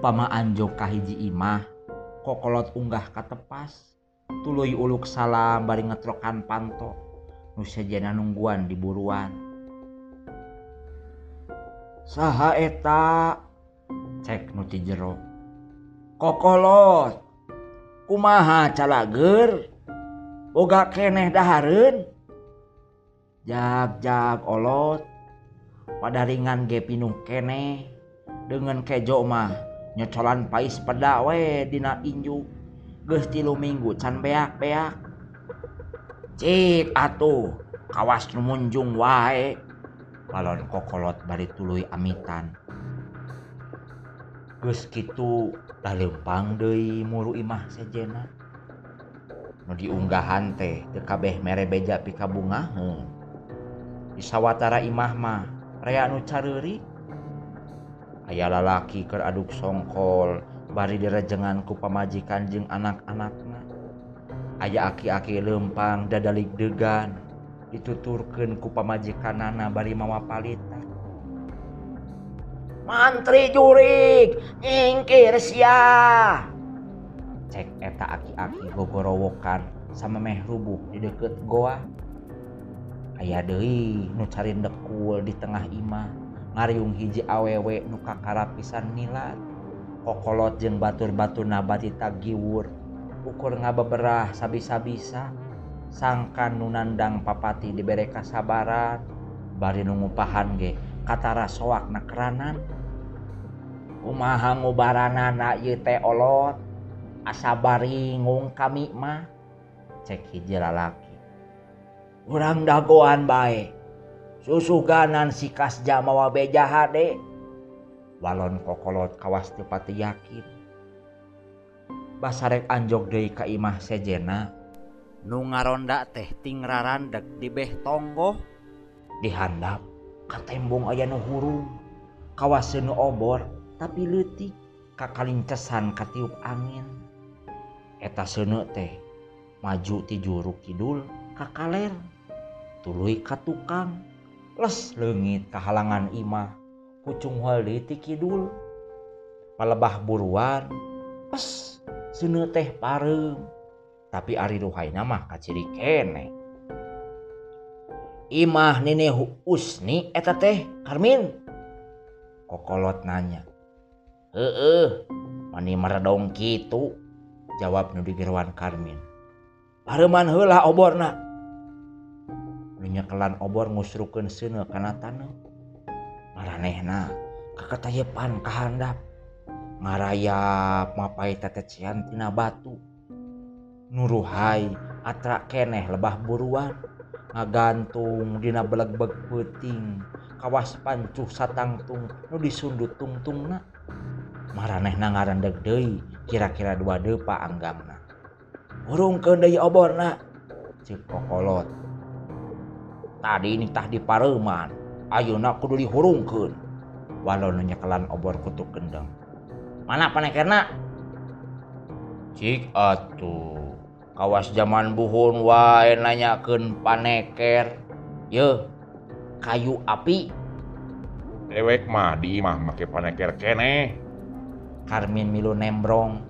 upama Anjokahhiji Imah kokkolot unggah katepas tulu uluk salam bari ngetrokan panto nujena nungguan diburuan sahaeta cek nuti jero. Kokkolot kumaha calager? Boga keneh daharun jag-jag olot pada ringan ge pinung kene dengan kejo mah nyocolan pais peda we dina inju. Geus tilu minggu can beak-beak cik atuh kawas nu munjung wae. Balon kokolot bari tuluy amitan. Geus kitu dalempang deui muru imah sejena. Nu diunggahan teh teu kabeh mere beja pika di sawatara imah mah rea nu careuri aya lalaki ke aduk songkol. Bari direjengan ku pamajikan jeung anak-anakna. Aya aki-aki lempang dadalik degan. Dituturken ku pamajikan nana bari mawa palita. Mantri jurik nyingkir sia. Cek eta aki-aki gogorowokan sama meh rubuh di deket goa. Aya deui nu cari dekul di tengah imah. ngariung hiji awewe nuka karapisan nilat kokolot jeung batur-batur nabati giwur ukur ngabeberah sabisa-bisa. Sangkan nunandang papati dibere kasabaran bari nungupahan ge katara soak na keranan. Umaha ngubaranana ieu teh olot. Asabari ngung kami mah. Cek hiji lalaki. Urang dagoan bae. susuganan sikas Jamawa hade walon kokolot kawas tepati yakin. Basarek Anjog Dei Kaimah Sejena. Nu ngaronda teh tingrarandek di beh tonggoh. Dihandap katembong aya nu hurung. Kawas nu obor tapi letik kakalincesan katiup angin. Eta seuneu teh maju ti juru kidul ka kaler. Tuluy ka tukang. les legit kehalangan Imah pucungholi tikidul palebah buruan pes sene teh pareum tapi ari ruhaina nama kaciri kene. Imah nene usni eta teh Karmin kokolot nanya. Eh mani meredong gitu jawab nu digerawan Karmin. Pareman heula oborna. minyakelan obor ngusrukeun seuneu kana taneuh maranehna kakatayepan kahandap. Ngarayap mapai tetecian tina batu. Nuruhai atra keneh lebah buruan. Ngagantung dina belegbeg peuting. Kawas pancuh satangtung nu disundut tungtungna. Maranehna ngarandeg deui kira-kira dua depa anggamna burungkeun deui oborna ceuk kokolot tadi ini tah dipareuman ayeuna kudu dihurungkeun walau nu nyekelan obor kutu kendeng mana panekerna? Cik atuh. Kawas zaman buhun wae nanyakeun paneker. Ye kayu api. Dewek mah di imah make paneker kene. Karmin milu nembrong.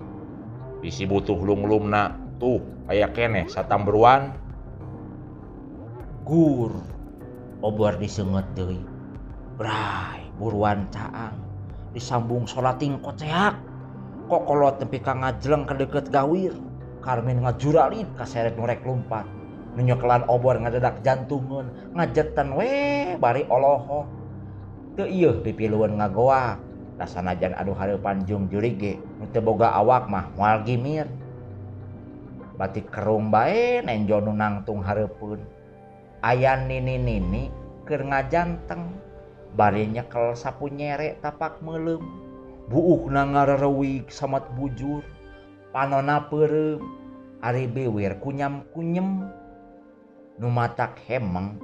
Bisi butuh lung-lumna tuh aya kene satambruan gur. Obor disenget deui. Bray buruan caang. Disambung salating koceak. Kokolot tepi ka ngajleng ke deket gawir. Karmen ngajuralin kaseret norek lompat nunyokelan obor ngadedak jantungan. Ngajetan we bari oloho. Teu ieuh dipiluan ngagoak. Sanajan aduh harapan jung jurige. Teu boga awak mah moal gimir. Batik kerung bae nenjo nunangtung hareupeun Aya Nini Nini keur ngajanteng. Barinya kalau sapu nyerek tapak melem buuk na samat bujur. Panona perem Ari bewir kunyam kunyem numatak hemeng.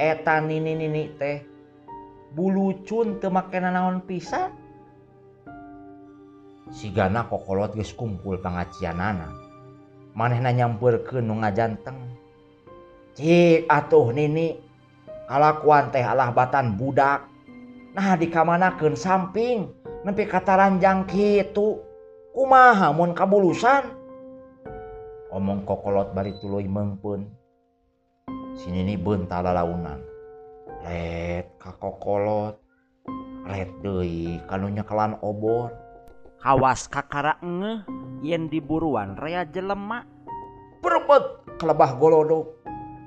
Eta Nini Nini teh bulucun make naon pisan? Sigana kokolot geus kumpul pangacianana. manehna nyampeurkeun nu ngajanteng. atuh Nini alakuan teh alah batan budak. Nah dikamanakeun samping nepi kata ranjang Kitu. Kumahamun kabulusan? Omong kokolot bari tuluy mengpun sini ini bentala launan let kakokolot let deui kanunya kelan obor. Kawas kakara ngeh yen diburuan rea jelema. Berbet kelebah golodok.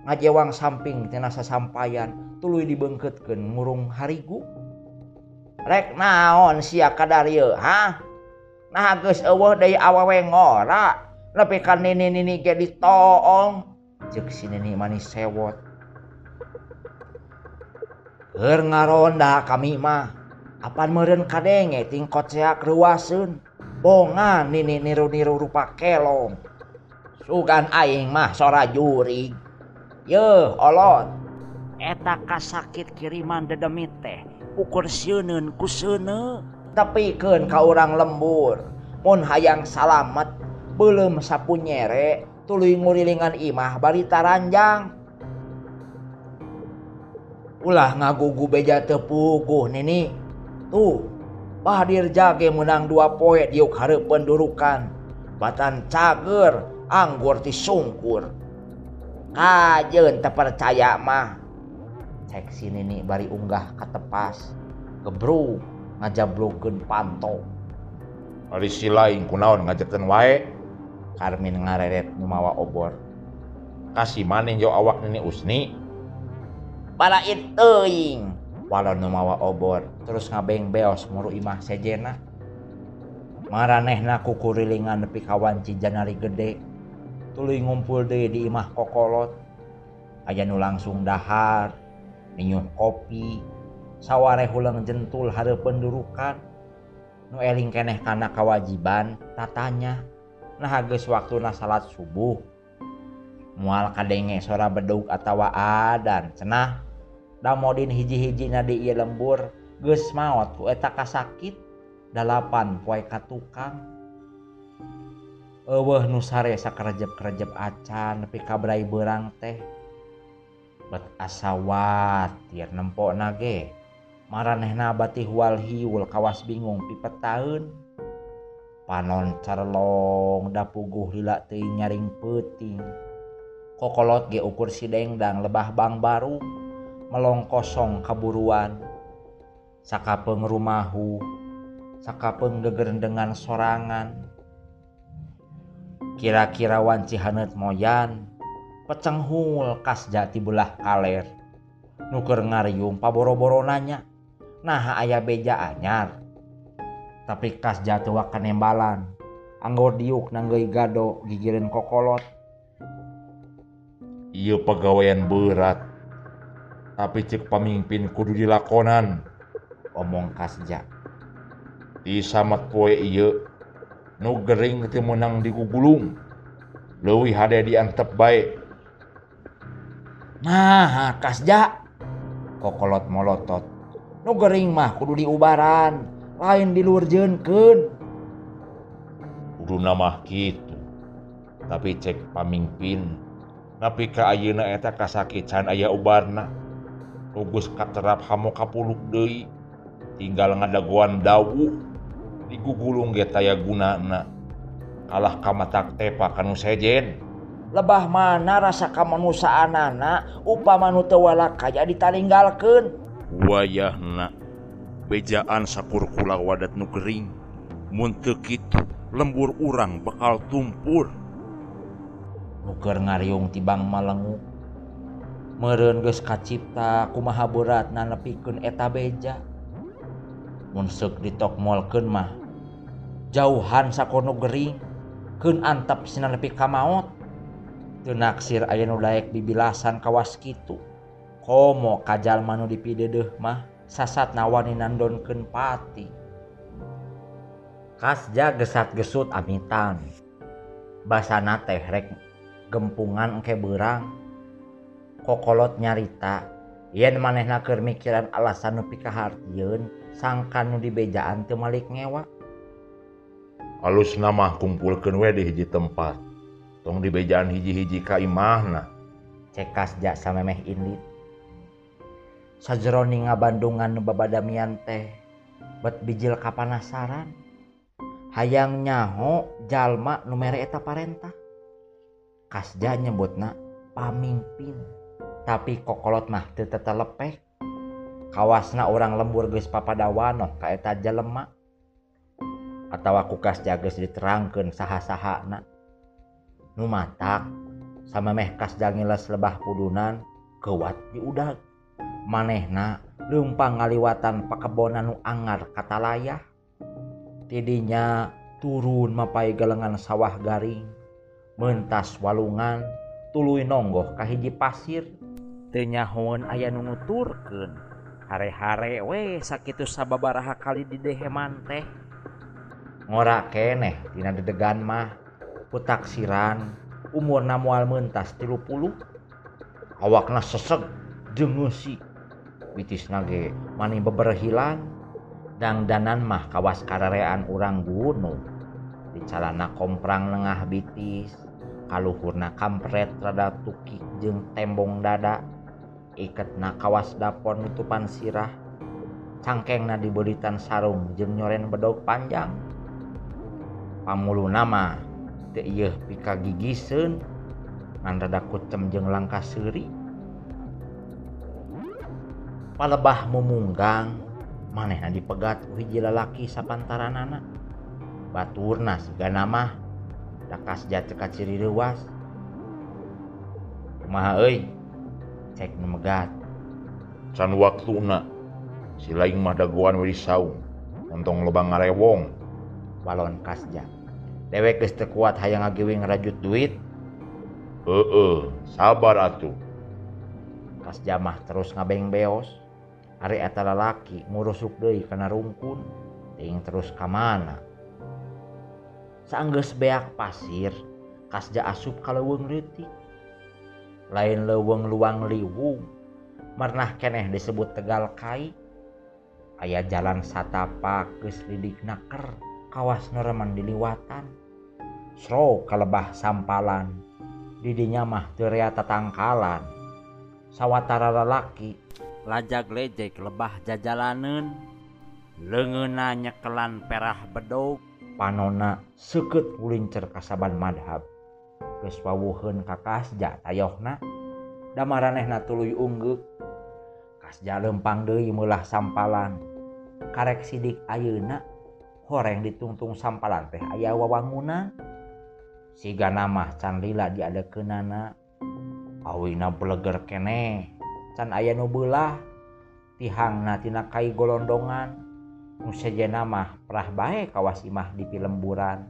ngajewang samping tenasa sasampayan tuluy dibengketkan murung harigu. Rek naon sia kadarieu ha nah geus eueuh deui awewe ngora nepi ka nini-nini ge ditoong. Jeung si nini manis sewot. Keur ngaronda kami mah apan meureun kadenge tingkot seak ruaseun bongan nini niru-niru rupa kelong. Sugan aing mah sora jurig. yo olot eta kasakit kiriman dedemit teh ukur siun kusune keun ka urang lembur. Mun hayang salamet belum sapu nyere tuluy ngurilingan imah barita ranjang. Ulah ngagugu beja tepuguh nini. Tuh Bahdir jage menang dua poe diuk hareup pendurukan batan cager anggur disungkur kajun percaya mah. Cek sini ini bari unggah katepas gebru ngajablogen panto. Ari silain kunaon ngajetan wae. Karmin ngareret numawa obor. Kasih maning jo awak nini usni. Para ituing walau numawa obor. Terus ngabeng beos muru imah sejena maranehna kukurilingan nepi kawan cijanari gede. tuli ngumpul deh di imah kokolot. Aja nu langsung dahar ninyuh kopi saware hulang jentul hal pendurukan nu eling keneh karena kewajiban tatanya nah geus waktu na salat subuh. Mual kadenge sora beduk atau adan cenah damodin hiji-hiji na di iya lembur geus maot ku eta kasakit dalapan poe ka tukang. eueuh nu sare sakarejep-kerejep acan nepi ka brai beurang teh. Bet asawat tiar nempona nage. Maranehna batih wal hiul kawas bingung pipetaeun. Panon carlong dapuguh lila teh nyaring peuting. Kokolot ge ukur si dengdang lebah bang baru melong kosong kaburuan. Saka rumahu saka gegerendengan sorangan. kira-kira wanci hanet moyan pecenghul kas jati belah kaler. Nuker ngariung paboro-boro nanya nah aya beja anyar? Tapi kas jatuh kanembalan anggor diuk nanggei gado gigirin kokolot. Iya pegawaian berat tapi cek pemimpin kudu dilakonan omong kasja di samat poe iya nugering menang digugulung leuwih hade diantep baik nah kasja. Kokolot molotot. Nu gering mah kudu diubaran. Lain dilurjeunkeun. Kudu nama gitu tapi cek pamimpin tapi ka ayeuna eta kasakit can aya ubarna. Nugus katerap hamu kapuluk deui. Tinggal ngadaguan dawu digugulung ge taya gunana. Allah kamatak tepa kanu sejen. Lebah mana rasa kemanusiaan anak teu tewala kaya ditalinggalkeun wayahna bejaan sakur kula wadat nu kering. Muntek kitu lembur urang bakal tumpur nuker ngariung tibang malengu. Meureun geus kacipta kumaha berat nepikeun eta beja. Mun seuk ditokmolkeun mah jauhan sakono gering. Keun antep sina nepi ka maot teu naksir aya nu daek bibilasan kawas kitu. Komo kajal manu dipideudeung mah sasat nawani nandonkeun pati. Kasja gesat gesut amitan. Basana teh rek gempungan engke beurang. Kokolot nyarita yen manehna keur mikiran alasan nu pikahartieun sangkan nu dibejaan teu malik ngewa alus nama kumpulkan we di hiji tempat. Tong di bejaan hiji-hiji kaimahna cekas ja samemeh indit sajroning ngabandungan babadamian teh bet bijil kapanasaran hayang nyaho jalma numere eta parentah. Kasja nyebutna pamimpin. Tapi kokolot mah teu tetelepek kawasna orang lembur geus papadawanoh ka eta jelema. atau kukas jages diterangkan saha-saha na numatak sama meh kas jangiles lebah pudunan kewat diudag manehna lumpang ngaliwatan pakebonan nu angar kata layah. Tidinya turun mapai galengan sawah garing. Mentas walungan tuluy nonggoh kahiji pasir. Tenyahoan aya nu nuturkeun. Hare-hare we sakitu sababaraha kali di deheman teh. ngora keneh Dina dedegan mah putaksiran umur namual mentas tilu puluh. Awakna seseg jengusi witis nage mani beberhilan. Dang danan mah kawas kararean urang gunung. Di calana komprang lengah bitis. Kaluhurna kampret rada tukik jeng tembong dada. Iket na kawas dapon nutupan sirah. Cangkeng na dibelitan sarung jeng nyoren bedog panjang. pamulu nama teh pika gigiseun ngan rada kucem jeung langkah seuri. Palebah memunggang manehna dipegat ku hiji lalaki sapantaranana. Baturna sigana mah dakas jat ka ciri leuwas kumaha euy? Cek nu megat. Can waktuna si laing mah dagoan we saung ontong lobang ngarewong. Balon kasja dewek geus teu kuat hayang ngagiwing rajut duit. Heeh, sabar atuh. kasja mah terus ngabeng beos ari eta lalaki ngurusuk deui kana rungkun. Ting terus ka mana? Saenggeus beak pasir kasja asup ka leuweung leutik lain leuweung luang liwung. Marnah keneh disebut tegal kai. Aya jalan satapak geus lidik naker kawas nereman diliwatan. Sro kalebah sampalan. Didinya mah teu rea tatangkalan sawatara lalaki lajag lejek lebah jajalaneun leungeunna nyekelan perah bedog panona seukeut kulincer kasaban madhab. Geus wawuheun ka kasja tayohna. Da maranehna tuluy unggeuk kasja lempang deui meulah sampalan. Karek sidik ayeuna horeng ditungtung sampalan teh. Aya wawangunan siga nama canlila diada kenana awina beleger kene. Can aya nubelah tihang natina kai golondongan. Nusaja nama perah baik kawas imah di pilemburan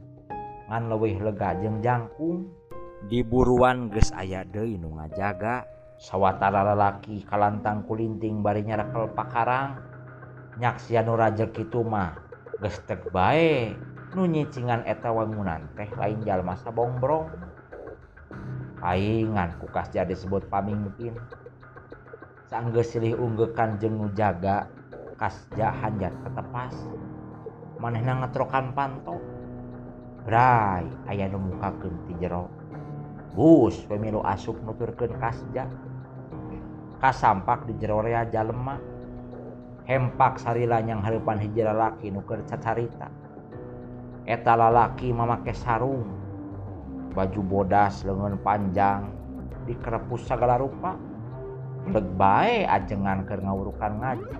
ngan lewih lega jeng jangkung. Di buruan ges aya deui nu ngajaga. Sawatara lalaki kalantang kulinting bari nyarekel pakarang. Nyaksianu rajek kitu mah. gestek nyicingan eta wangunan teh lain jalma sabongbrong bongbro paingan kukas jadi disebut paming mungkin sangge silih unggekan jengnu jaga kasja hanjat ketepas manehna ngetrokan panto. Rai ayah nu muka ti jero. Bus pemilu asup nuturkan kasja. Kasampak di jero rea jalema. hempak sarila yang hareupan hiji hijrah nu nuker cacarita. Eta lalaki memakai sarung. Baju bodas lengan panjang. Dikerepus segala rupa. Leg bae ajengan ke ngawurukan ngaji.